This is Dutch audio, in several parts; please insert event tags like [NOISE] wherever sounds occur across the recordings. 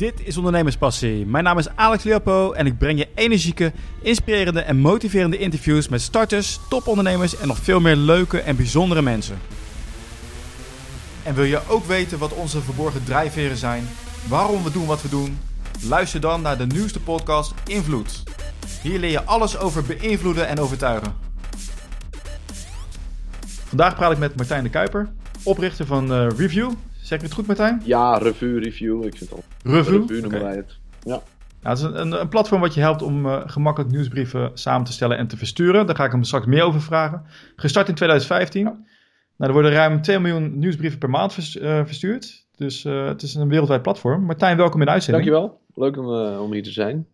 Dit is Ondernemerspassie. Mijn naam is Alex Leopo en ik breng je energieke, inspirerende en motiverende interviews met starters, topondernemers en nog veel meer leuke en bijzondere mensen. En wil je ook weten wat onze verborgen drijfveren zijn, waarom we doen wat we doen? Luister dan naar de nieuwste podcast Invloed. Hier leer je alles over beïnvloeden en overtuigen. Vandaag praat ik met Martijn de Kuiper, oprichter van uh, Review. Zeg ik het goed, Martijn? Ja, review, review. Ik vind het al. Review? Review noemen wij het. Ja. Nou, het is een, een, platform wat je helpt om uh, gemakkelijk nieuwsbrieven samen te stellen en te versturen. Daar ga ik hem straks meer over vragen. Gestart in 2015. Nou, er worden ruim 2 miljoen nieuwsbrieven per maand vers, uh, verstuurd. Dus uh, het is een wereldwijd platform. Martijn, welkom in de uitzending. Dankjewel. Leuk om, om hier te zijn.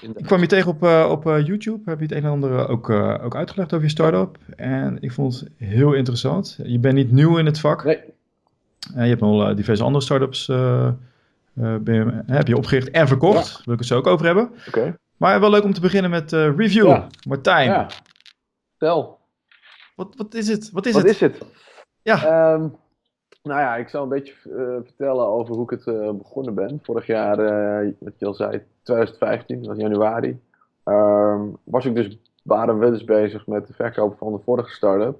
Ik kwam je tegen op, op YouTube. Heb je het een en ander ook, ook uitgelegd over je start-up. En ik vond het heel interessant. Je bent niet nieuw in het vak. Nee. Je hebt al diverse andere start-ups je, heb je opgericht en verkocht. Daar wil ik het zo ook over hebben. Okay. Maar wel leuk om te beginnen met review. Ja. Martijn. Ja. Stel. Wat, wat is het? Wat is wat het? is het? Ja. Um, nou ja, ik zal een beetje uh, vertellen over hoe ik het uh, begonnen ben. Vorig jaar, wat je al zei, 2015, dat was januari. Um, was ik dus, waren we dus bezig met de verkoop van de vorige start-up.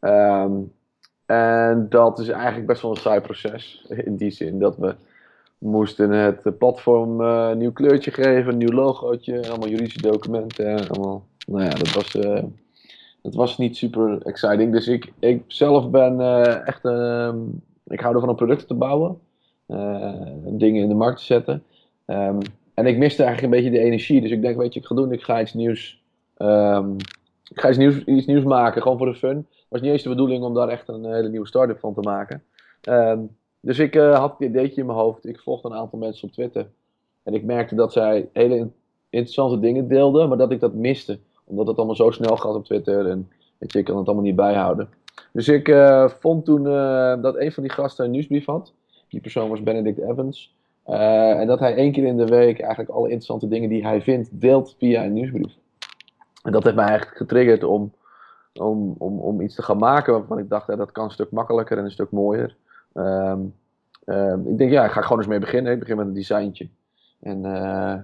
Um, en dat is eigenlijk best wel een saai proces. [LAUGHS] In die zin dat we moesten het platform uh, een nieuw kleurtje geven, een nieuw logootje, allemaal juridische documenten. En allemaal, nou ja, dat was, uh, dat was niet super exciting. Dus ik, ik zelf ben uh, echt, ik hou ervan om producten te bouwen, dingen in de markt te zetten. Um, en ik miste eigenlijk een beetje de energie. Dus ik denk, weet je, ik ga doen, ik ga iets nieuws, um, ik ga iets nieuws, iets nieuws maken, gewoon voor de fun. Was niet eens de bedoeling om daar echt een hele nieuwe start-up van te maken. Um, dus ik uh, had het ideetje in mijn hoofd. Ik volgde een aantal mensen op Twitter. En ik merkte dat zij hele interessante dingen deelden, maar dat ik dat miste. Omdat het allemaal zo snel gaat op Twitter en weet je, ik kan het allemaal niet bijhouden. Dus ik uh, vond toen dat een van die gasten een nieuwsbrief had. Die persoon was Benedict Evans. en dat hij één keer in de week eigenlijk alle interessante dingen die hij vindt deelt via een nieuwsbrief. En dat heeft mij eigenlijk getriggerd om, om, om, om iets te gaan maken waarvan ik dacht, dat kan een stuk makkelijker en een stuk mooier. Um, um, ik denk, ja, ik ga gewoon eens mee beginnen. Ik begin met een designtje. En uh,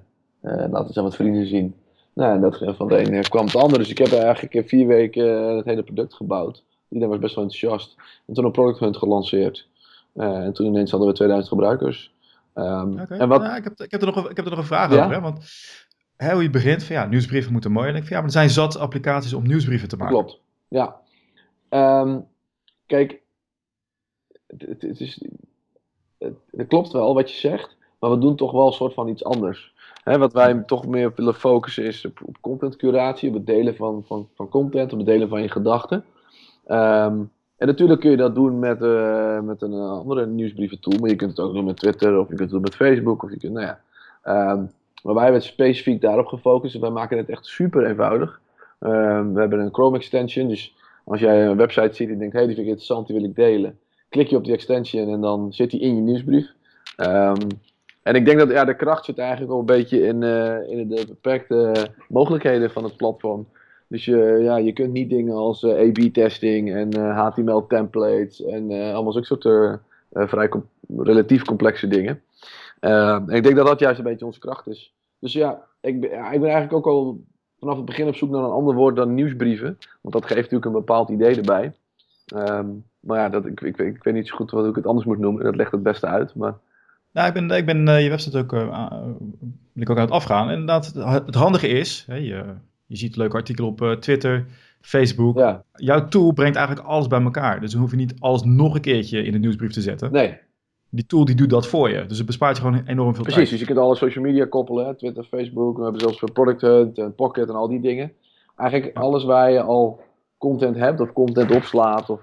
uh, laat eens aan wat vrienden zien. Nou, en dat, van de ene kwam het ander. Dus ik heb eigenlijk vier weken het hele product gebouwd. Iedereen was best wel enthousiast. En toen een product hunt gelanceerd. En toen ineens hadden we 2000 gebruikers. Um, okay. en wat... ik, heb, ik, heb er nog, ik heb er nog een vraag Ja? over. Hè? Want hè, hoe je begint van ja, nieuwsbrieven moeten mooi. En ik van ja, maar er zijn zat applicaties om nieuwsbrieven te maken. Klopt, ja. Um, kijk, het, het, is, het, het, klopt wel wat je zegt, maar we doen toch wel een soort van iets anders. Wat wij toch meer willen focussen is op, op content curatie, op het delen van, van, van content, op het delen van je gedachten. Um, en natuurlijk kun je dat doen met, uh, met een andere nieuwsbrieventool, maar je kunt het ook doen met Twitter of je kunt het doen met Facebook. Of je kunt, nou ja. Um, maar wij hebben het specifiek daarop gefocust en wij maken het echt super eenvoudig. Um, we hebben een Chrome extension, dus als jij een website ziet en denkt, hé, hey, die vind ik interessant, die wil ik delen. Klik je op die extension en dan zit die in je nieuwsbrief. Um, en ik denk dat ja, de kracht zit eigenlijk ook een beetje in, uh, in de beperkte mogelijkheden van het platform. Dus je, ja, je kunt niet dingen als uh, A-B-testing en uh, HTML-templates en allemaal zulke soort vrij relatief complexe dingen. Ehm, en ik denk dat dat juist een beetje onze kracht is. Dus ja, ik ben, ja, ik ben eigenlijk ook al vanaf het begin op zoek naar een ander woord dan nieuwsbrieven. Want dat geeft natuurlijk een bepaald idee erbij. Um, maar ja, dat, ik, ik, ik, weet niet zo goed wat ik het anders moet noemen. Dat legt het beste uit. Maar... Nou, ik ben, ik ben uh, je website ook, uh, wil ik ook aan het afgaan. En inderdaad, het, het handige is, hè, je, je ziet leuke artikelen op uh, Twitter, Facebook. Ja. Jouw tool brengt eigenlijk alles bij elkaar. Dus dan hoef je niet alles nog een keertje in de nieuwsbrief te zetten. Nee. Die tool die doet dat voor je. Dus het bespaart je gewoon enorm veel Precies, tijd. dus je kunt alle social media koppelen. Hè? Twitter, Facebook. We hebben zelfs voor Product Hunt en Pocket en al die dingen. Eigenlijk alles waar je al content hebt of content opslaat of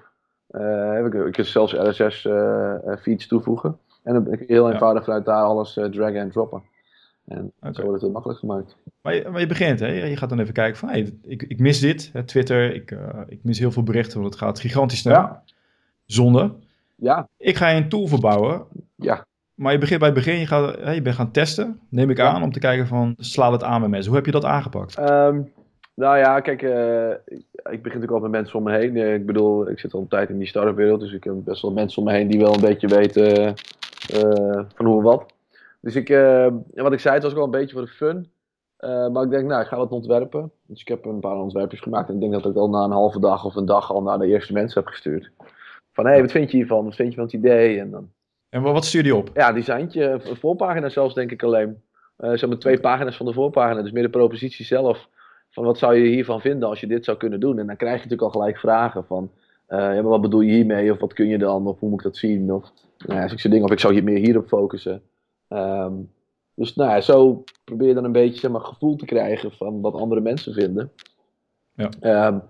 uh, ik, ik kan zelfs RSS uh, feeds toevoegen. En dan kun je heel eenvoudig vanuit daar alles uh, draggen en droppen. En okay. zo wordt het heel makkelijk gemaakt. Maar je, maar je begint, hè? je gaat dan even kijken van, hey, ik, ik mis dit, hè, Twitter, ik, ik mis heel veel berichten, want het gaat gigantisch snel. Ja. Zonde. Ja. Ik ga je een tool verbouwen. Ja. Maar je begint bij het begin, je, gaat, je bent gaan testen, neem ik Ja. aan, om te kijken van, slaat het aan bij mensen. Hoe heb je dat aangepakt? Um, nou ja, kijk, uh, ik, begin natuurlijk al met mensen om me heen. Uh, ik bedoel, ik zit al een tijd in die start-up wereld, dus ik heb best wel mensen om me heen die wel een beetje weten uh, van hoe en wat. Dus ik, uh, wat ik zei, het was wel een beetje voor de fun. Uh, maar ik denk, nou, ik ga wat ontwerpen. Dus ik heb een paar ontwerpjes gemaakt. En ik denk dat ik al na een halve dag of een dag al naar de eerste mensen heb gestuurd. Van, hé, hey, wat vind je hiervan? Wat vind je van het idee? En, dan... en wat stuurde je op? Ja, designtje. Een voorpagina zelfs, denk ik alleen. Uh, zeg maar twee pagina's van de voorpagina. Dus meer de propositie zelf. Van, wat zou je hiervan vinden als je dit zou kunnen doen? En dan krijg je natuurlijk al gelijk vragen van... Uh, ja, maar wat bedoel je hiermee? Of wat kun je dan? Of hoe moet ik dat zien? Of, nou ja, dingen. Of ik zou hier meer hierop focussen. Um, dus nou ja, zo probeer je dan een beetje zeg maar, gevoel te krijgen van wat andere mensen vinden. Ja. Um,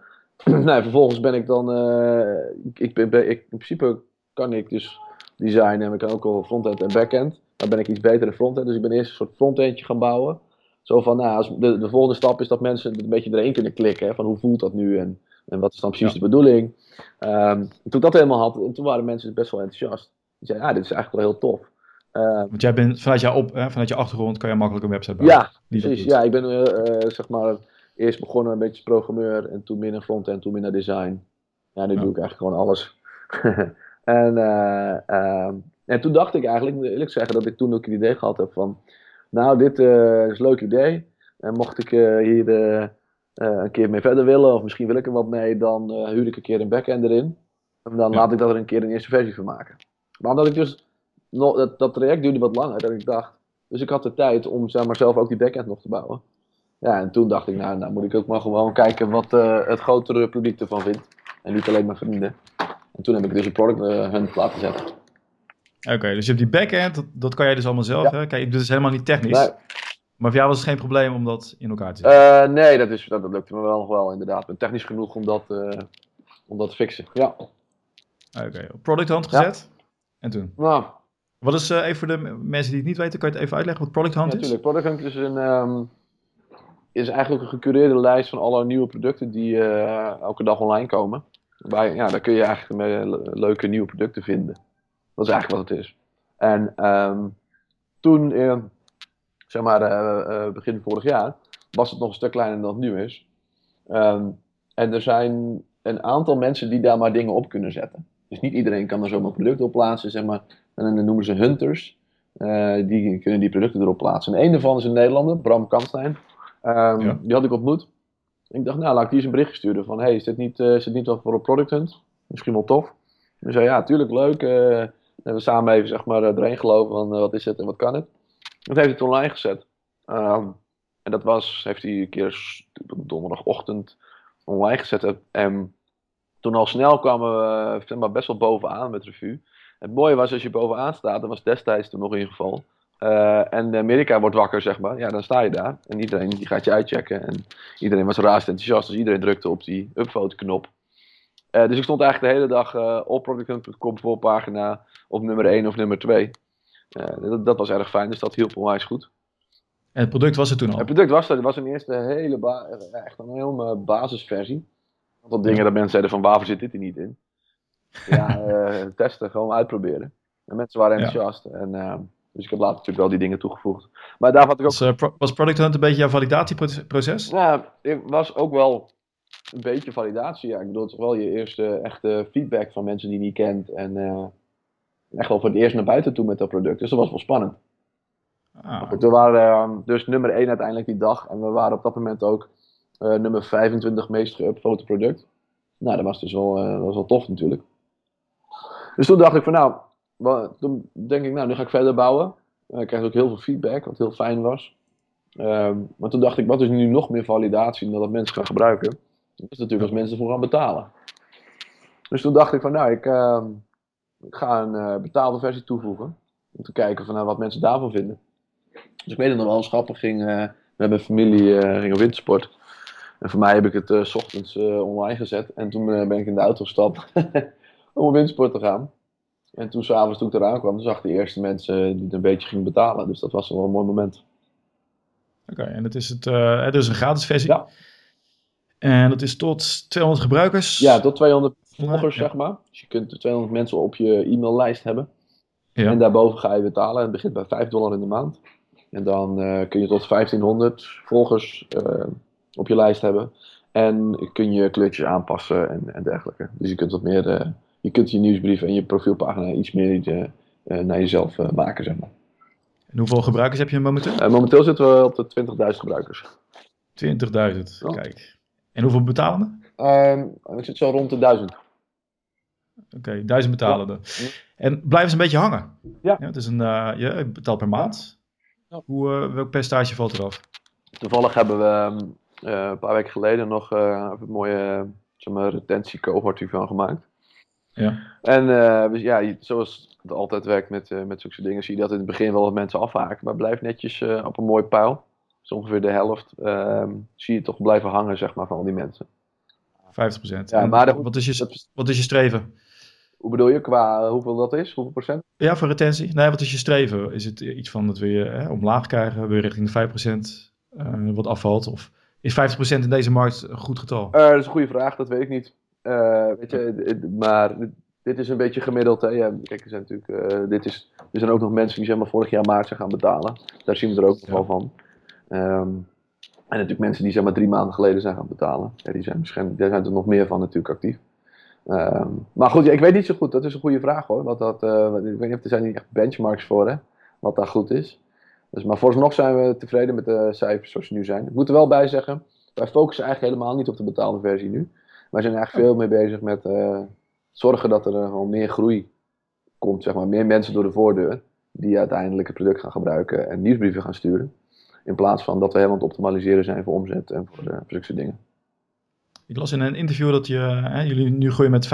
[CLEARS THROAT] nou, vervolgens ben ik dan, uh, ik, ben, ik, in principe kan ik dus designen en ik kan ook al frontend en backend. Dan ben ik iets beter in frontend, dus ik ben eerst een soort frontendje gaan bouwen. Zo van, nou, als de, de volgende stap is dat mensen een beetje erin kunnen klikken. Hè, van hoe voelt dat nu en, en wat is dan precies de bedoeling. Um, toen ik dat helemaal had, en toen waren mensen best wel enthousiast. Die zeiden, ja, dit is eigenlijk wel heel tof. Uh, Want jij bent vanuit, jou op, hè, vanuit je achtergrond kan je makkelijk een website bouwen. Ja, precies. Ja, ik ben uh, zeg maar eerst begonnen een beetje programmeur en toen meer naar frontend, toen meer naar design. Ja, nu ja. doe ik eigenlijk gewoon alles. [LAUGHS] en, uh, en toen dacht ik eigenlijk, moet ik eerlijk zeggen, dat ik toen ook het idee gehad heb van, nou, dit is een leuk idee. En mocht ik hier een keer mee verder willen, of misschien wil ik er wat mee, dan huur ik een keer een backend erin. En dan ja. laat ik dat er een keer een eerste versie van maken. Maar omdat ik dus dat, dat traject duurde wat langer dan ik dacht. Dus ik had de tijd om zeg maar, zelf ook die backend nog te bouwen. Ja, en toen dacht ik, nou, nou moet ik ook maar gewoon kijken wat uh, het grotere publiek ervan vindt. En niet alleen mijn vrienden. En toen heb ik dus een product uh, hunt laten zetten. Oké, okay, dus je hebt die backend, dat, dat kan jij dus allemaal zelf. Ja. Hè? Kijk, dit is helemaal niet technisch. Nee. Maar voor jou was het geen probleem om dat in elkaar te zetten? Uh, nee, dat, is, dat, dat lukte me wel nog wel inderdaad. Ik ben technisch genoeg om dat, om dat te fixen, ja. Oké, okay. product hunt gezet? Ja. En toen? Nou, wat is, uh, even voor de mensen die het niet weten, kan je het even uitleggen wat Product Hunt ja, is? Natuurlijk, Product Hunt is, een, um, is eigenlijk een gecureerde lijst van alle nieuwe producten die uh, elke dag online komen. Waarbij, ja, daar kun je eigenlijk mee leuke nieuwe producten vinden. Dat is eigenlijk wat het is. En um, toen, uh, zeg maar, begin vorig jaar, was het nog een stuk kleiner dan het nu is. Um, en er zijn een aantal mensen die daar maar dingen op kunnen zetten. Dus niet iedereen kan er zomaar producten op plaatsen, zeg maar. En dan noemen ze hunters. Die kunnen die producten erop plaatsen. En een daarvan is een Nederlander, Bram Kanstein. Um, ja. Die had ik ontmoet. Ik dacht, nou, laat ik die eens een bericht sturen. Van, hey, is dit niet, uh, is dit niet wat voor een product hunt? Misschien wel tof. Hij zei, ja, tuurlijk, leuk. Uh, en we samen even, zeg maar, erin geloven van, wat is het en wat kan het? Dat heeft hij het online gezet. Um, en dat was, heeft hij een keer donderdagochtend online gezet. En toen al snel kwamen we zeg maar, best wel bovenaan met revue. Het mooie was als je bovenaan staat, dat was destijds toen nog in ieder geval. Uh, en Amerika wordt wakker, zeg maar. Ja, dan sta je daar. En iedereen die gaat je uitchecken. En iedereen was razend enthousiast. Dus iedereen drukte op die upvote knop. Uh, dus ik stond eigenlijk de hele dag uh, op producthunt.com voorpagina op nummer 1 of nummer 2. Dat, dat, was erg fijn, dus dat hielp onwijs goed. En het product was er toen al? Het product was er. Het was een eerste hele echt een hele basisversie. Wat dingen dat mensen zeiden van waarvoor zit dit er niet in? ja, [LAUGHS] testen, gewoon uitproberen. En mensen waren enthousiast. Ja. En, uh, dus ik heb later natuurlijk wel die dingen toegevoegd. Maar daar had ik ook... Was, uh, pro was Product Hunt een beetje jouw validatieproces? Ja, het was ook wel een beetje validatie. Ja. Ik bedoel, het is wel je eerste echte feedback van mensen die je niet kent. En echt wel voor het eerst naar buiten toe met dat product. Dus dat was wel spannend. Ah. We waren dus nummer 1 uiteindelijk die dag. En we waren op dat moment ook nummer 25 meest geüpvote product. Nou, dat was dus wel, was wel tof natuurlijk. Dus toen dacht ik van nou, toen denk ik nou, nu ga ik verder bouwen. Uh, ik kreeg ook heel veel feedback, wat heel fijn was. Uh, maar toen dacht ik, wat is nu nog meer validatie dan dat mensen gaan gebruiken? Dat is natuurlijk als mensen ervoor gaan betalen. Dus toen dacht ik van nou, ik, uh, ik ga een uh, betaalde versie toevoegen. Om te kijken van, nou, wat mensen daarvan vinden. Dus ik weet het nog wel, schappig ging met mijn familie ging op wintersport. En voor mij heb ik het s ochtends online gezet. En toen ben ik in de auto gestapt [LAUGHS] om op windsport te gaan. En toen s'avonds toen ik eraan kwam, zag ik de eerste mensen die het een beetje gingen betalen. Dus dat was wel een mooi moment. Oké, okay, en het is, het, het is een gratis versie. Ja. En dat is tot 200 gebruikers? Ja, tot 200 volgers, ja. zeg maar. Dus je kunt 200 mensen op je e-maillijst hebben. Ja. En daarboven ga je betalen. Het begint bij 5 dollar in de maand. En dan kun je tot 1500 volgers op je lijst hebben. En kun je kleurtjes aanpassen en, en dergelijke. Dus je kunt wat meer, uh, je kunt je nieuwsbrief en je profielpagina iets meer uh, naar jezelf uh, maken, zeg maar. En hoeveel gebruikers heb je momenteel? Uh, momenteel zitten we op de 20.000 gebruikers. 20.000, kijk. En hoeveel betalende? Uh, ik zit zo rond de 1000. Oké, okay, 1000 betalende. Ja. En blijven ze een beetje hangen? Ja. ja het is een, uh, je betaalt per maand. Ja. Hoe, uh, welk percentage valt eraf? Toevallig hebben we uh, een paar weken geleden nog een mooie zeg maar, retentiecohort hiervan gemaakt. Ja. En dus, ja, zoals het altijd werkt met, met zulke dingen, zie je dat in het begin wel wat mensen afhaken. Maar blijf netjes op een mooi pijl. Dus ongeveer de helft ehm, zie je toch blijven hangen, zeg maar, van al die mensen. 50%. Ja, maar de, wat, is je, wat is je streven? Hoe bedoel je, qua hoeveel dat is? Hoeveel procent? Ja, voor retentie. Nee, wat is je streven? Is het iets van dat we je hè, omlaag krijgen, weer richting de 5% uh, wat afvalt? Of is 50% in deze markt een goed getal? Dat is een goede vraag, dat weet ik niet. Uh, weet je, maar dit is een beetje gemiddeld. Hè? Ja, kijk, er zijn natuurlijk, uh, dit is, er zijn ook nog mensen die zeg maar, vorig jaar maart zijn gaan betalen. Daar zien we er ook nog wel van. Um, en natuurlijk mensen die zeg maar drie maanden geleden zijn gaan betalen. Ja, die zijn misschien, daar zijn er nog meer van natuurlijk actief. Um, maar goed, ja, ik weet niet zo goed. Dat is een goede vraag hoor. Wat dat, uh, ik weet niet of er zijn niet echt benchmarks voor hè, wat daar goed is. Dus, maar vooralsnog zijn we tevreden met de cijfers zoals ze nu zijn. Ik moet er wel bij zeggen, wij focussen eigenlijk helemaal niet op de betaalde versie nu. Wij zijn eigenlijk veel meer bezig met uh, zorgen dat er gewoon meer groei komt. Zeg maar, meer mensen door de voordeur die uiteindelijk het product gaan gebruiken en nieuwsbrieven gaan sturen. In plaats van dat we helemaal aan het optimaliseren zijn voor omzet en voor, uh, voor zulke dingen. Ik las in een interview dat je, hè, jullie nu groeien met 50%.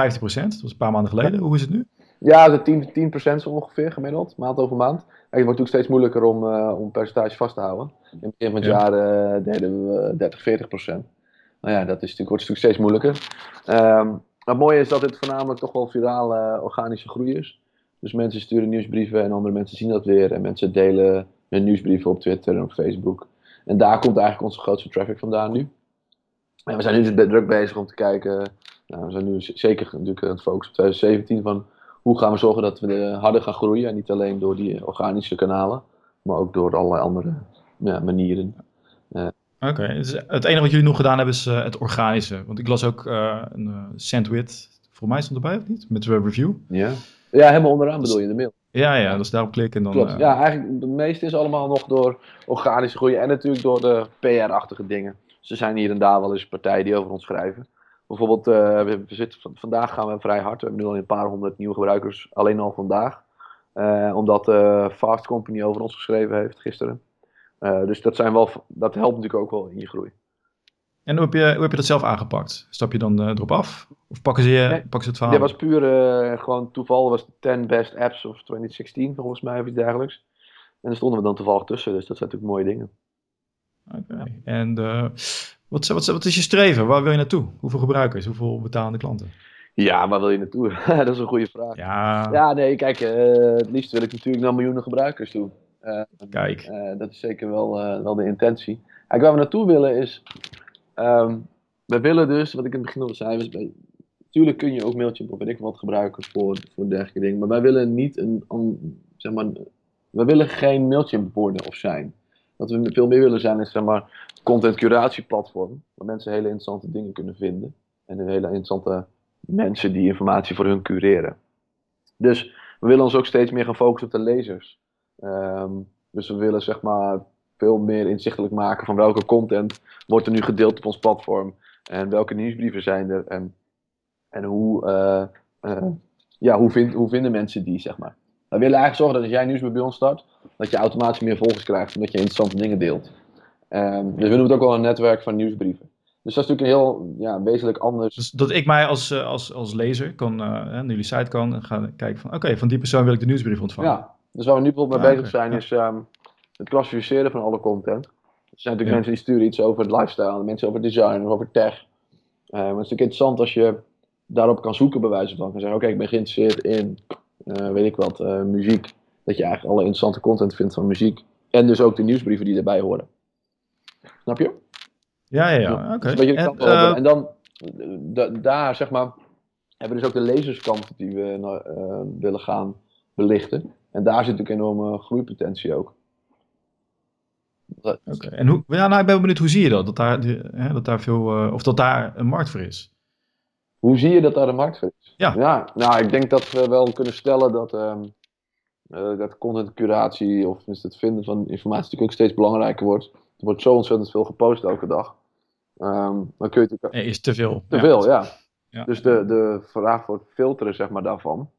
Dat was een paar maanden geleden. Hoe is het nu? Ja, de 10%, 10 zo ongeveer gemiddeld, maand over maand. En het wordt natuurlijk steeds moeilijker om, uh, om percentage vast te houden. In het begin van het ja. jaar uh, deden we 30, 40 procent. Nou ja, dat is natuurlijk, wordt steeds moeilijker. Um, het mooie is dat het voornamelijk toch wel virale organische groei is. Dus mensen sturen nieuwsbrieven en andere mensen zien dat weer. En mensen delen hun nieuwsbrieven op Twitter en op Facebook. En daar komt eigenlijk onze grootste traffic vandaan nu. En we zijn nu dus druk bezig om te kijken. Nou, we zijn nu zeker natuurlijk aan het focussen op 2017 van hoe gaan we zorgen dat we harder gaan groeien. En niet alleen door die organische kanalen, maar ook door allerlei andere ja, manieren. Uh, Oké, okay. dus het enige wat jullie nog gedaan hebben is uh, het organische. Want ik las ook uh, een uh, sandwich, voor mij stond erbij of niet? Met de review. Ja. ja, helemaal onderaan bedoel je in de mail. Ja, ja, dus daarop klikken en dan... Klopt, ja, eigenlijk het meeste is allemaal nog door organische groei en natuurlijk door de PR-achtige dingen. Er zijn hier en daar wel eens partijen die over ons schrijven. Bijvoorbeeld, we, zitten, vandaag gaan we vrij hard. We hebben nu al een paar honderd nieuwe gebruikers, alleen al vandaag. Omdat Fast Company over ons geschreven heeft gisteren. Dus dat, zijn wel, dat helpt natuurlijk ook wel in je groei. En hoe heb je, hoe heb je dat zelf aangepakt? Stap je dan erop af? Of pakken ze, je, nee, pakken ze het verhaal? Dit was puur gewoon toeval. Was de 10 best apps of 2016 volgens mij of iets dergelijks. En daar stonden we dan toevallig tussen. Dus dat zijn natuurlijk mooie dingen. Oké. Okay. En uh, wat, wat, wat, is je streven? Waar wil je naartoe? Hoeveel gebruikers? Hoeveel betalende klanten? Ja, waar wil je naartoe? [LAUGHS] dat is een goede vraag. Ja, ja nee, kijk, uh, het liefst wil ik natuurlijk naar miljoenen gebruikers toe. Uh, kijk. dat is zeker wel, wel de intentie. Kijk, waar we naartoe willen is... Um, we willen dus, wat ik in het begin al zei, was bij, natuurlijk kun je ook Mailchimp of weet ik wat gebruiken voor, voor dergelijke dingen. Maar wij willen niet een, een zeg maar, we willen geen Mailchimp worden of zijn. Wat we veel meer willen zijn is zeg maar content curatieplatform. Waar mensen hele interessante dingen kunnen vinden. En hele interessante mensen die informatie voor hun cureren. Dus we willen ons ook steeds meer gaan focussen op de lezers. Um, dus we willen zeg maar veel meer inzichtelijk maken van welke content wordt er nu gedeeld op ons platform. En welke nieuwsbrieven zijn er. En, en hoe, uh, uh, ja, hoe, vind, hoe vinden mensen die, zeg maar. We willen eigenlijk zorgen dat als jij nieuwsbrief bij ons start, dat je automatisch meer volgers krijgt omdat je interessante dingen deelt. Um, dus we noemen het ook wel een netwerk van nieuwsbrieven. Dus dat is natuurlijk een heel ja, wezenlijk anders. Dus dat ik mij als, als, als lezer kan, uh, naar jullie site kan en gaan kijken van oké, okay, van die persoon wil ik de nieuwsbrief ontvangen. Ja, dus waar we nu bijvoorbeeld mee ah, bezig zijn is um, het klassificeren van alle content. Er zijn natuurlijk mensen die sturen iets over het lifestyle, mensen over design of over tech. Uh, maar het is natuurlijk interessant als je daarop kan zoeken bij wijze van. Kan zeggen oké, okay, ik ben geïnteresseerd in, uh, weet ik wat, uh, muziek. Dat je eigenlijk alle interessante content vindt van muziek. En dus ook de nieuwsbrieven die erbij horen. Snap je? Ja, ja, ja. Oké. Okay. En, uh, en, dan, daar zeg maar, hebben we dus ook de lezerskant die we willen gaan belichten. En daar zit natuurlijk enorme groeipotentie ook. Oké, okay. en hoe, ja, nou, ik ben benieuwd, hoe zie je dat? Dat daar, hè, dat daar veel, uh, of dat daar een markt voor is? Hoe zie je dat daar een markt voor is? Ja. ja nou, ik denk dat we wel kunnen stellen dat... Um, uh, dat contentcuratie of het vinden van informatie natuurlijk ook steeds belangrijker wordt. Er wordt zo ontzettend veel gepost elke dag. Um, dan kun je het is te veel. Te veel, ja. ja. Dus de, de vraag voor het filteren zeg maar, daarvan,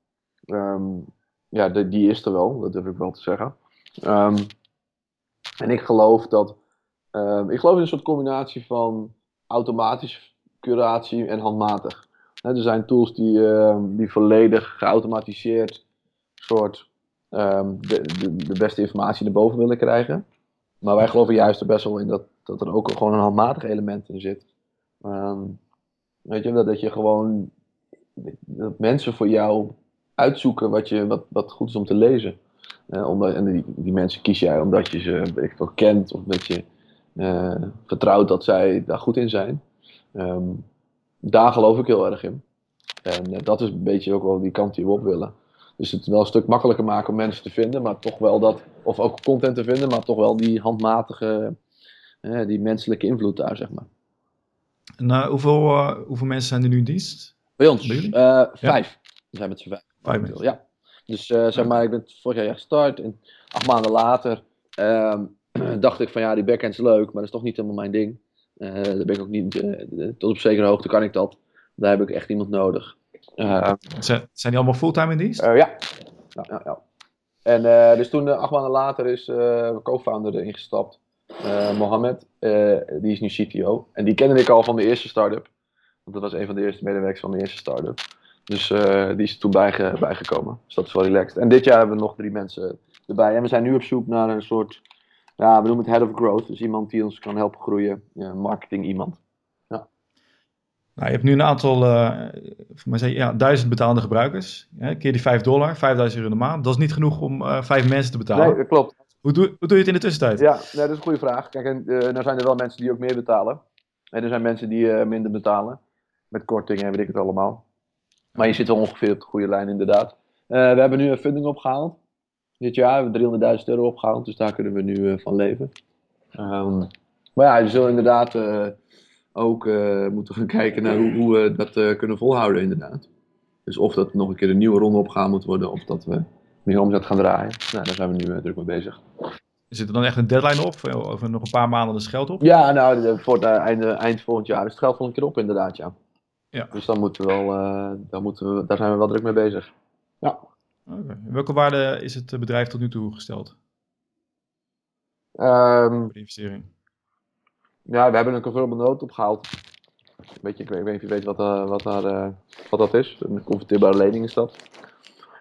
um, ja, die is er wel, dat durf ik wel te zeggen. Um, en ik geloof dat, ik geloof in een soort combinatie van automatisch curatie en handmatig. er zijn tools die, die volledig geautomatiseerd soort de, de, beste informatie naar boven willen krijgen. Maar wij geloven juist er best wel in dat, dat er ook gewoon een handmatig element in zit. Weet je, dat, dat je gewoon dat mensen voor jou uitzoeken wat, je, wat, wat goed is om te lezen. Uh, omdat, en die, die mensen kies jij omdat je ze weet ik wel, kent of dat je uh, vertrouwt dat zij daar goed in zijn. Um, daar geloof ik heel erg in. En uh, dat is een beetje ook wel die kant die we op willen. Dus het wel een stuk makkelijker maken om mensen te vinden, maar toch wel dat, of ook content te vinden, maar toch wel die handmatige, eh, die menselijke invloed daar, zeg maar. En hoeveel, hoeveel mensen zijn er nu in dienst? Bij ons? Bij vijf. We zijn met z'n vijf. Ja. Dus zeg maar, ik ben vorig jaar gestart en acht maanden later ehm, [CLEARS THROAT] dacht ik van ja, die backend is leuk, maar dat is toch niet helemaal mijn ding. daar ben ik ook niet, tot op zekere hoogte kan ik dat. Daar heb ik echt iemand nodig. Uh, zijn, die allemaal fulltime in dienst? Uh, ja. ja, ja, ja. En uh, dus toen, acht maanden later, is uh, co-founder erin gestapt. Mohammed, die is nu CTO. En die kende ik al van de eerste start-up. Want dat was een van de eerste medewerkers van de eerste start-up. Dus die is er toen bijge bijgekomen. Dus dat is wel relaxed. En dit jaar hebben we nog drie mensen erbij. En we zijn nu op zoek naar een soort, ja, we noemen het head of growth. Dus iemand die ons kan helpen groeien. Ja, marketing iemand. Nou, je hebt nu een aantal, uh, voor mij ja, duizend betalende gebruikers. Ja, keer die 5 dollar, 5000 euro in de maand. Dat is niet genoeg om uh, vijf mensen te betalen. Nee, dat klopt. Hoe doe, hoe doe je het in de tussentijd? Ja, dat is een goede vraag. Kijk, en, nou zijn er wel mensen die ook meer betalen. En er zijn mensen die minder betalen. Met kortingen en weet ik het allemaal. Maar je zit wel ongeveer op de goede lijn, inderdaad. we hebben nu een funding opgehaald. Dit jaar hebben we 300.000 euro opgehaald. Dus daar kunnen we nu van leven. Um, maar ja, je zult inderdaad ook uh, moeten gaan [LAUGHS] kijken naar hoe, hoe we dat kunnen volhouden inderdaad. Dus of dat nog een keer een nieuwe ronde opgaan moet worden, of dat we meer omzet gaan draaien. Nou, daar zijn we nu druk mee bezig. Zit er dan echt een deadline op? Over nog een paar maanden is geld op? Ja, nou, voor het einde, eind volgend jaar is het geld volgende keer op inderdaad, ja. Ja. Dus dan moeten we wel, dan moeten we, daar zijn we wel druk mee bezig. Ja. Okay. Welke waarde is het bedrijf tot nu toe gesteld? Um, de investering. Ja, we hebben een convertible note opgehaald. Weet je, ik weet, ik weet niet of je weet wat, uh, wat, daar, uh, wat dat is. Een converteerbare lening is dat.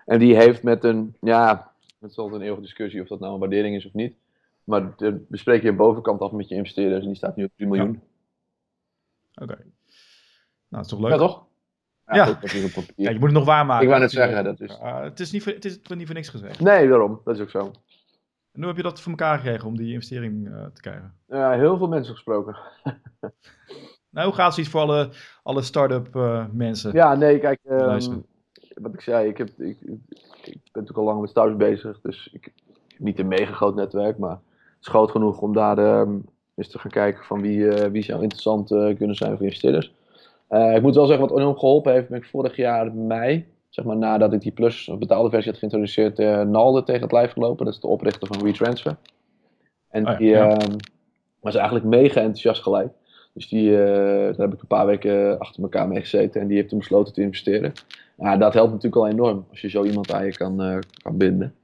En die heeft met een, ja, het is altijd een eeuwige discussie of dat nou een waardering is of niet. Maar de, bespreek je bovenkant af met je investeerders en die staat nu op 3 miljoen. Ja. Oké. Dat is toch leuk? Ja, toch? Ja, ja. Goed, ja. je moet het nog waarmaken. Ik wou net zeggen, dat is... Uh, het, is niet voor, het is niet voor niks gezegd. Nee, daarom. Dat is ook zo. En hoe heb je dat voor elkaar gekregen om die investering uh, te krijgen? Ja, heel veel mensen gesproken. [LAUGHS] nou, hoe gaat zoiets voor alle, alle start-up uh, mensen? Ja, nee, kijk, um, wat ik zei, ik, heb, ik, ik, ben natuurlijk al lang met startups bezig, dus ik heb niet een mega groot netwerk, maar het is groot genoeg om daar um, eens te gaan kijken van wie, uh, wie zou interessant kunnen zijn voor investeerders. Ik moet wel zeggen, wat enorm geholpen heeft, ben ik vorig jaar mei zeg maar nadat ik die Plus of betaalde versie had geïntroduceerd, uh, Nalde tegen het lijf gelopen. Dat is de oprichter van WeTransfer. En oh die ehm, was eigenlijk mega enthousiast gelijk. Dus die, uh, daar heb ik een paar weken achter elkaar mee gezeten en die heeft toen besloten te investeren. Ja, dat helpt natuurlijk al enorm als je zo iemand aan je kan, uh, kan binden.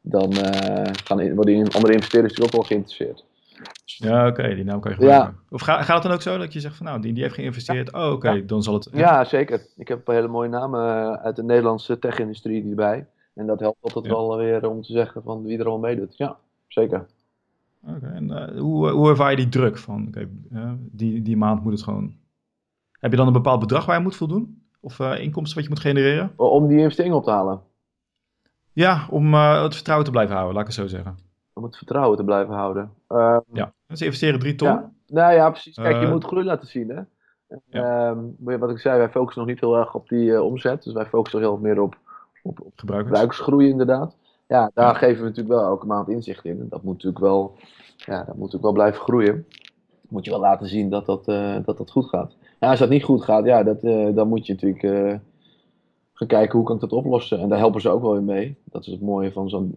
Dan gaan, worden andere investeerders natuurlijk ook wel geïnteresseerd. Ja, oké, die naam kan je gebruiken. Of gaat het dan ook zo dat je zegt van nou, die, die heeft geïnvesteerd, oh oké, dan zal het... Ja, zeker. Ik heb een hele mooie namen eh, uit de Nederlandse tech-industrie erbij. En dat helpt altijd wel weer om te zeggen van wie er al meedoet. Ja, zeker. Oké, en uh, hoe, hoe ervaar je die druk van, oké, die, die maand moet het gewoon... Heb je dan een bepaald bedrag waar je moet voldoen? Of uh, inkomsten wat je moet genereren? Om die investering op te halen? Ja, om het vertrouwen te blijven houden, laat ik het zo zeggen om het vertrouwen te blijven houden. Uh, ja, ze investeren drie ton. Ja. Nou ja, precies. Kijk, je uh, moet groei laten zien. Hè? Ja. Uh, wat ik zei, wij focussen nog niet heel erg op die uh, omzet. Dus wij focussen heel meer op, op, op gebruikersgroei inderdaad. Ja, daar ja. geven we natuurlijk wel elke maand inzicht in. En dat moet natuurlijk wel, ja, dat moet natuurlijk wel blijven groeien. Moet je wel laten zien dat dat, uh, dat, dat goed gaat. Als dat niet goed gaat, ja, dat, dan moet je natuurlijk gaan kijken hoe kan ik dat oplossen. En daar helpen ze ook wel in mee. Dat is het mooie van zo'n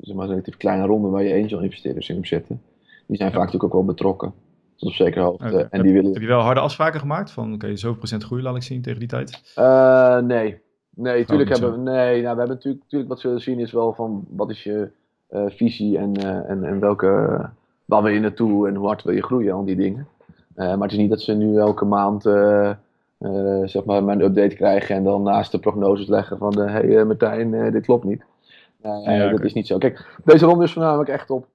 zeg maar, relatief kleine ronde waar je angel investeerders in op zitten. Die zijn vaak natuurlijk ook wel betrokken. Tot op zekere hoogte. En heb, die willen... heb je wel harde afspraken gemaakt? Van oké, zoveel procent groei laat ik zien tegen die tijd? Eh, nee. Nee, tuurlijk niet hebben we. Nee, nou, we hebben natuurlijk, natuurlijk wat zullen zien is wel van wat is je eh, visie en, eh, en, en welke. waar wil je naartoe en hoe hard wil je groeien, al die dingen. Maar het is niet dat ze nu elke maand zeg maar een update krijgen en dan naast de prognoses leggen van hé hey, Martijn, dit klopt niet. Nee, Ja, dat oké. is niet zo. Kijk, deze ronde is voornamelijk echt op,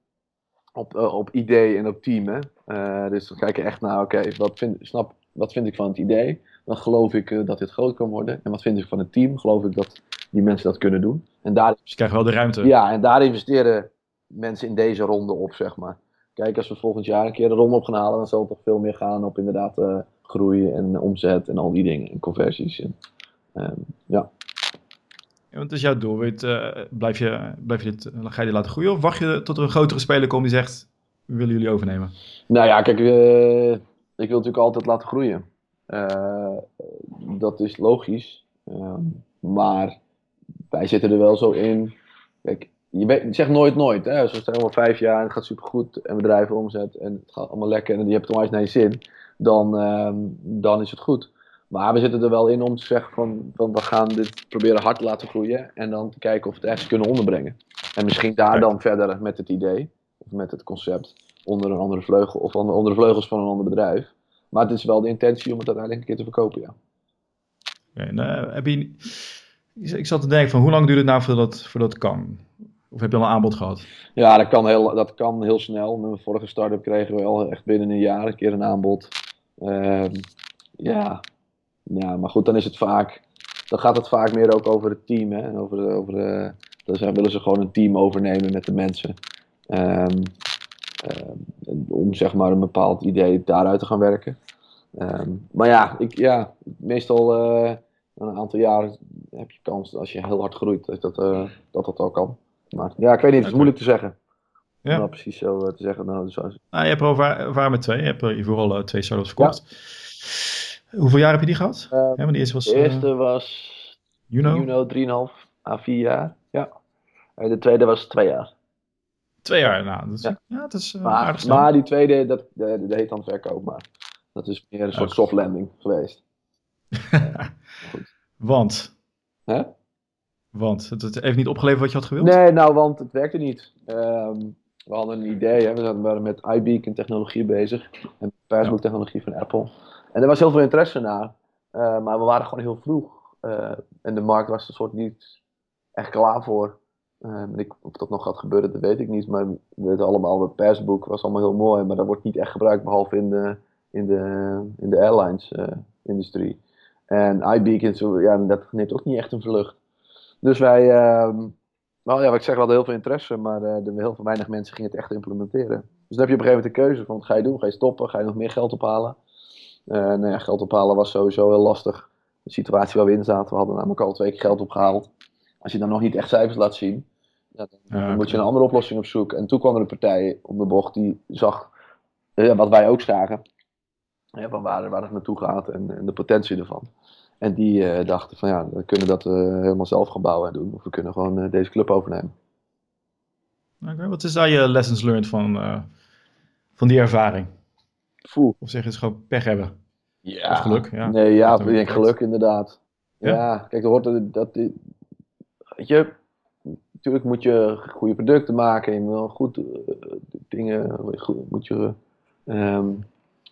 op, eh, op idee en op team. Hè? Eh, dus dan kijk je echt naar, oké, wat, vind, snap, wat vind ik van het idee? Dan geloof ik eh, dat dit groot kan worden. En wat vind ik van het team? Geloof ik dat die mensen dat kunnen doen? En daar, Dus je krijgt wel de ruimte. ja, en daar investeren mensen in deze ronde op, zeg maar. Kijk, als we volgend jaar een keer de ronde op gaan halen, dan zal het toch veel meer gaan op inderdaad groei en omzet en al die dingen. En conversies. En, ehm, ja. Want is jouw doel. Weet, eh, blijf je, blijf je dit, ga je dit laten groeien? Of wacht je tot er een grotere speler komt die zegt, we willen jullie overnemen? Nou ja, kijk, eh, ik wil natuurlijk altijd laten groeien. Eh, dat is logisch. Ehm, maar wij zitten er wel zo in. Kijk, je, zegt nooit nooit. Hè? Zo stel maar vijf jaar en het gaat supergoed en we drijven omzet en het gaat allemaal lekker en je hebt het onwijs naar je zin. Dan, ehm, dan is het goed. Maar we zitten er wel in om te zeggen van, van we gaan dit proberen hard te laten groeien en dan te kijken of we het ergens kunnen onderbrengen. En misschien daar dan verder met het idee of met het concept onder een andere vleugel of onder, de vleugels van een ander bedrijf. Maar het is wel de intentie om het uiteindelijk een keer te verkopen, ja. Oké, en, eh, heb je, ik zat te denken van hoe lang duurt het nou voordat dat, voordat het kan? Of heb je al een aanbod gehad? Ja, dat kan heel, dat kan heel snel. Met mijn vorige start-up kregen we al echt binnen een jaar een keer een aanbod. Ehm, ja. Ja, maar goed, dan is het vaak. Dan gaat het vaak meer ook over het team. Hè? En over, de- over de, dan zijn- willen ze gewoon een team overnemen met de mensen. Ehm, ehm, om zeg maar een bepaald idee daaruit te gaan werken. Ehm, maar ja, ik, ja meestal eh, na een aantal jaren heb je kans als je heel hard groeit dat dat, eh, dat, dat al kan. Maar ja, ik weet niet, het is moeilijk te zeggen. Ja. Om nou precies zo eh, te zeggen. Nou, Nou, je hebt er al ervaring met twee. Je hebt er hiervoor al twee startups verkocht. Hoeveel jaar heb je die gehad? Eh, ja, die eerste was de eh, eerste was Juno. Juno 3,5 à 4 jaar. Ja. En de tweede was 2 jaar. Twee jaar. Nou, dat is, ja. Ja. het is eh, aardig Maar, maar die tweede, dat, dat, dat heet dan verkoop. Maar dat is meer een soort Ja. soft landing geweest. [LAUGHS] Want, Hè? want het, het heeft niet opgeleverd wat je had gewild? Nee, nou, want het werkte niet. Ehm, we hadden een idee, hè. we zaten- waren met iBeacon technologie bezig. En Facebook technologie van Apple. En er was heel veel interesse naar. Eh, maar we waren gewoon heel vroeg. Eh, en de markt was er soort niet echt klaar voor. Eh, ik, of dat nog gaat gebeuren, dat weet ik niet. Maar we weten allemaal, dat Facebook was allemaal heel mooi. Maar dat wordt niet echt gebruikt, behalve in de, in de, in de airlines-industrie. en iBeacon, ja, dat neemt ook niet echt een vlucht. Dus wij, ehm, nou ja, wat ik zeg, we hadden heel veel interesse, maar eh, er heel veel weinig mensen gingen het echt implementeren. Dus dan heb je op een gegeven moment de keuze van, wat ga je doen? Ga je stoppen? Ga je nog meer geld ophalen? Eh nou ja, geld ophalen was sowieso heel lastig. De situatie waar we in zaten, we hadden namelijk al twee keer geld opgehaald. Als je dan nog niet echt cijfers laat zien, ja, dan Ja, moet je een andere oplossing op zoek. En toen kwam er een partij om de bocht die zag, eh, wat wij ook zagen, van waar, waar het naartoe gaat en, en de potentie ervan. En die eh, dachten van ja, we kunnen dat eh, helemaal zelf gaan bouwen en doen. Of we kunnen gewoon eh, deze club overnemen. Oké, wat is daar je lessons learned van, van die ervaring? Voel. Of zeg is gewoon pech hebben? Ja. Of geluk, ja. Nee, ja, ik denk geluk inderdaad. Ja? Ja, kijk, er hoort dat, weet je, natuurlijk moet je goede producten maken en wel goed dingen, goed- moet je ehm,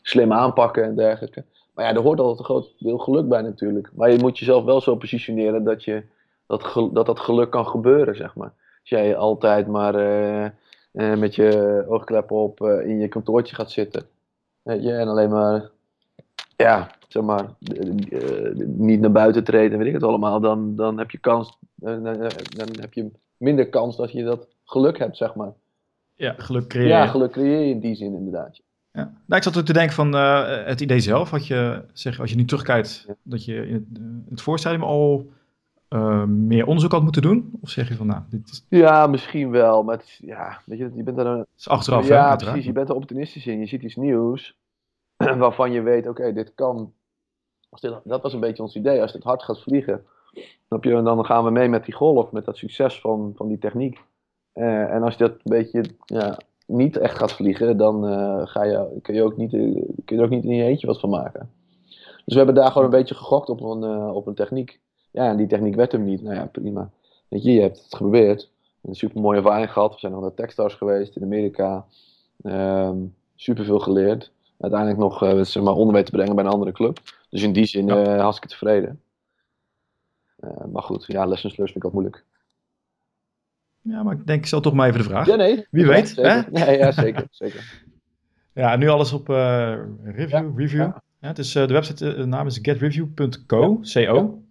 slim aanpakken en dergelijke. Maar ja, er hoort altijd een groot deel geluk bij natuurlijk. Maar je moet jezelf wel zo positioneren dat, je, dat, dat dat geluk kan gebeuren, zeg maar. Als jij altijd maar eh, eh, met je oogkleppen op eh, in je kantoortje gaat zitten. Weet je, en alleen maar ja, zeg maar, niet naar buiten treden, weet ik het allemaal, dan, dan heb je kans, dan heb je minder kans dat je dat geluk hebt, zeg maar. Ja, geluk creëren. Ja, geluk creëer je in die zin inderdaad. Ja. Nou, ik zat ook te denken van eh, het idee zelf. Had je, zeg, als je nu terugkijkt, dat je in het, eh, in het voorstadium al eh, meer onderzoek had moeten doen? Of zeg je van, nou, dit is, Ja, misschien wel, maar het is, ja, weet je, je bent er een, is achteraf, ja, precies, je bent er optimistisch in, je ziet iets nieuws [CLEARS THROAT] waarvan je weet, oké, dit kan, als dit, dat was een beetje ons idee, als dit hard gaat vliegen? En dan gaan we mee met die golf, met dat succes van, van die techniek. Eh, en als je dat een beetje ja, niet echt gaat vliegen, dan eh, ga je, kun, je ook niet, eh, kun je er ook niet in je eentje wat van maken. Dus we hebben daar gewoon een beetje gegokt op een, eh, op een techniek. Ja, en die techniek werd hem niet. Nou ja, prima. Weet je, je hebt het geprobeerd. Een super mooie ervaring gehad. We zijn nog naar Techstars geweest in Amerika. Ehm super veel geleerd. Uiteindelijk nog eh, zeg maar, onder te brengen bij een andere club. Dus in die zin Ja. hartstikke tevreden. Maar goed, ja, lessons learned vind ik wat moeilijk. Ja, maar ik denk, ik stel toch maar even de vraag. Ja, nee. Wie Ja, weet, Zeker. hè? Nee, ja, zeker. [LAUGHS] zeker. Ja, nu alles op eh, review. Ja, review. ja. Ja, het is, eh, de website eh, de naam is getreview.co. CO.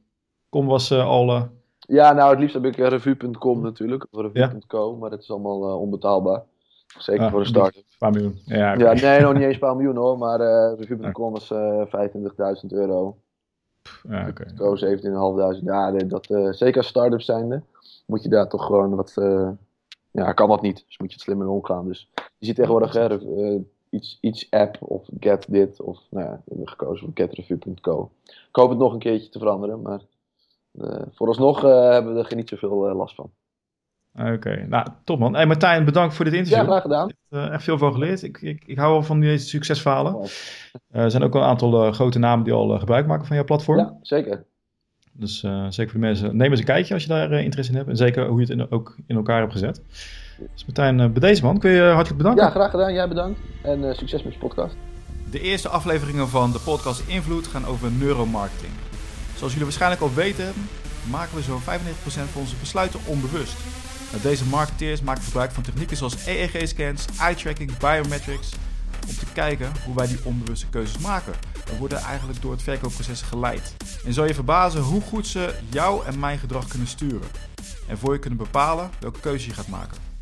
Com was al... Ja, nou, het liefst heb ik revue.com natuurlijk. Of revue.co, maar dat is allemaal onbetaalbaar. Zeker Ah, voor een start. een paar miljoen. Ja. Ja, nee, nog niet eens een paar miljoen hoor. Maar revue.com was eh 25.000 euro. Ja, oké. Co 17.500. Ja, dat, zeker als start-up zijnde moet je daar toch gewoon wat... eh, ja, kan dat niet. Dus moet je het slimmer omgaan. Dus je ziet tegenwoordig hè, eh, iets, iets app of get dit. Of nou ja, we hebben gekozen voor getreview.co. Ik hoop het nog een keertje te veranderen. Maar eh, vooralsnog hebben we er niet zoveel last van. Oké, nou, top man. Hey, Martijn, bedankt voor dit interview. Ja, graag gedaan. Ik heb echt veel van geleerd. Ik, ik, ik hou wel van deze succesverhalen. Er zijn ook wel een aantal grote namen die al gebruik maken van jouw platform. Ja, zeker. Dus eh, zeker voor de mensen, neem eens een kijkje als je daar eh, interesse in hebt. En zeker hoe je het in, ook in elkaar hebt gezet. Dus Martijn, eh, bij deze man, kun je je hartelijk bedanken. Ja, graag gedaan. Jij bedankt. En eh, succes met je podcast. De eerste afleveringen van de podcast Invloed gaan over neuromarketing. Zoals jullie waarschijnlijk al weten, maken we zo'n 95% van onze besluiten onbewust. Nou, deze marketeers maken gebruik van technieken zoals EEG-scans, eye-tracking, biometrics, om te kijken hoe wij die onbewuste keuzes maken. We worden eigenlijk door het verkoopproces geleid. En zal je verbazen hoe goed ze jou en mijn gedrag kunnen sturen. En voor je kunnen bepalen welke keuze je gaat maken.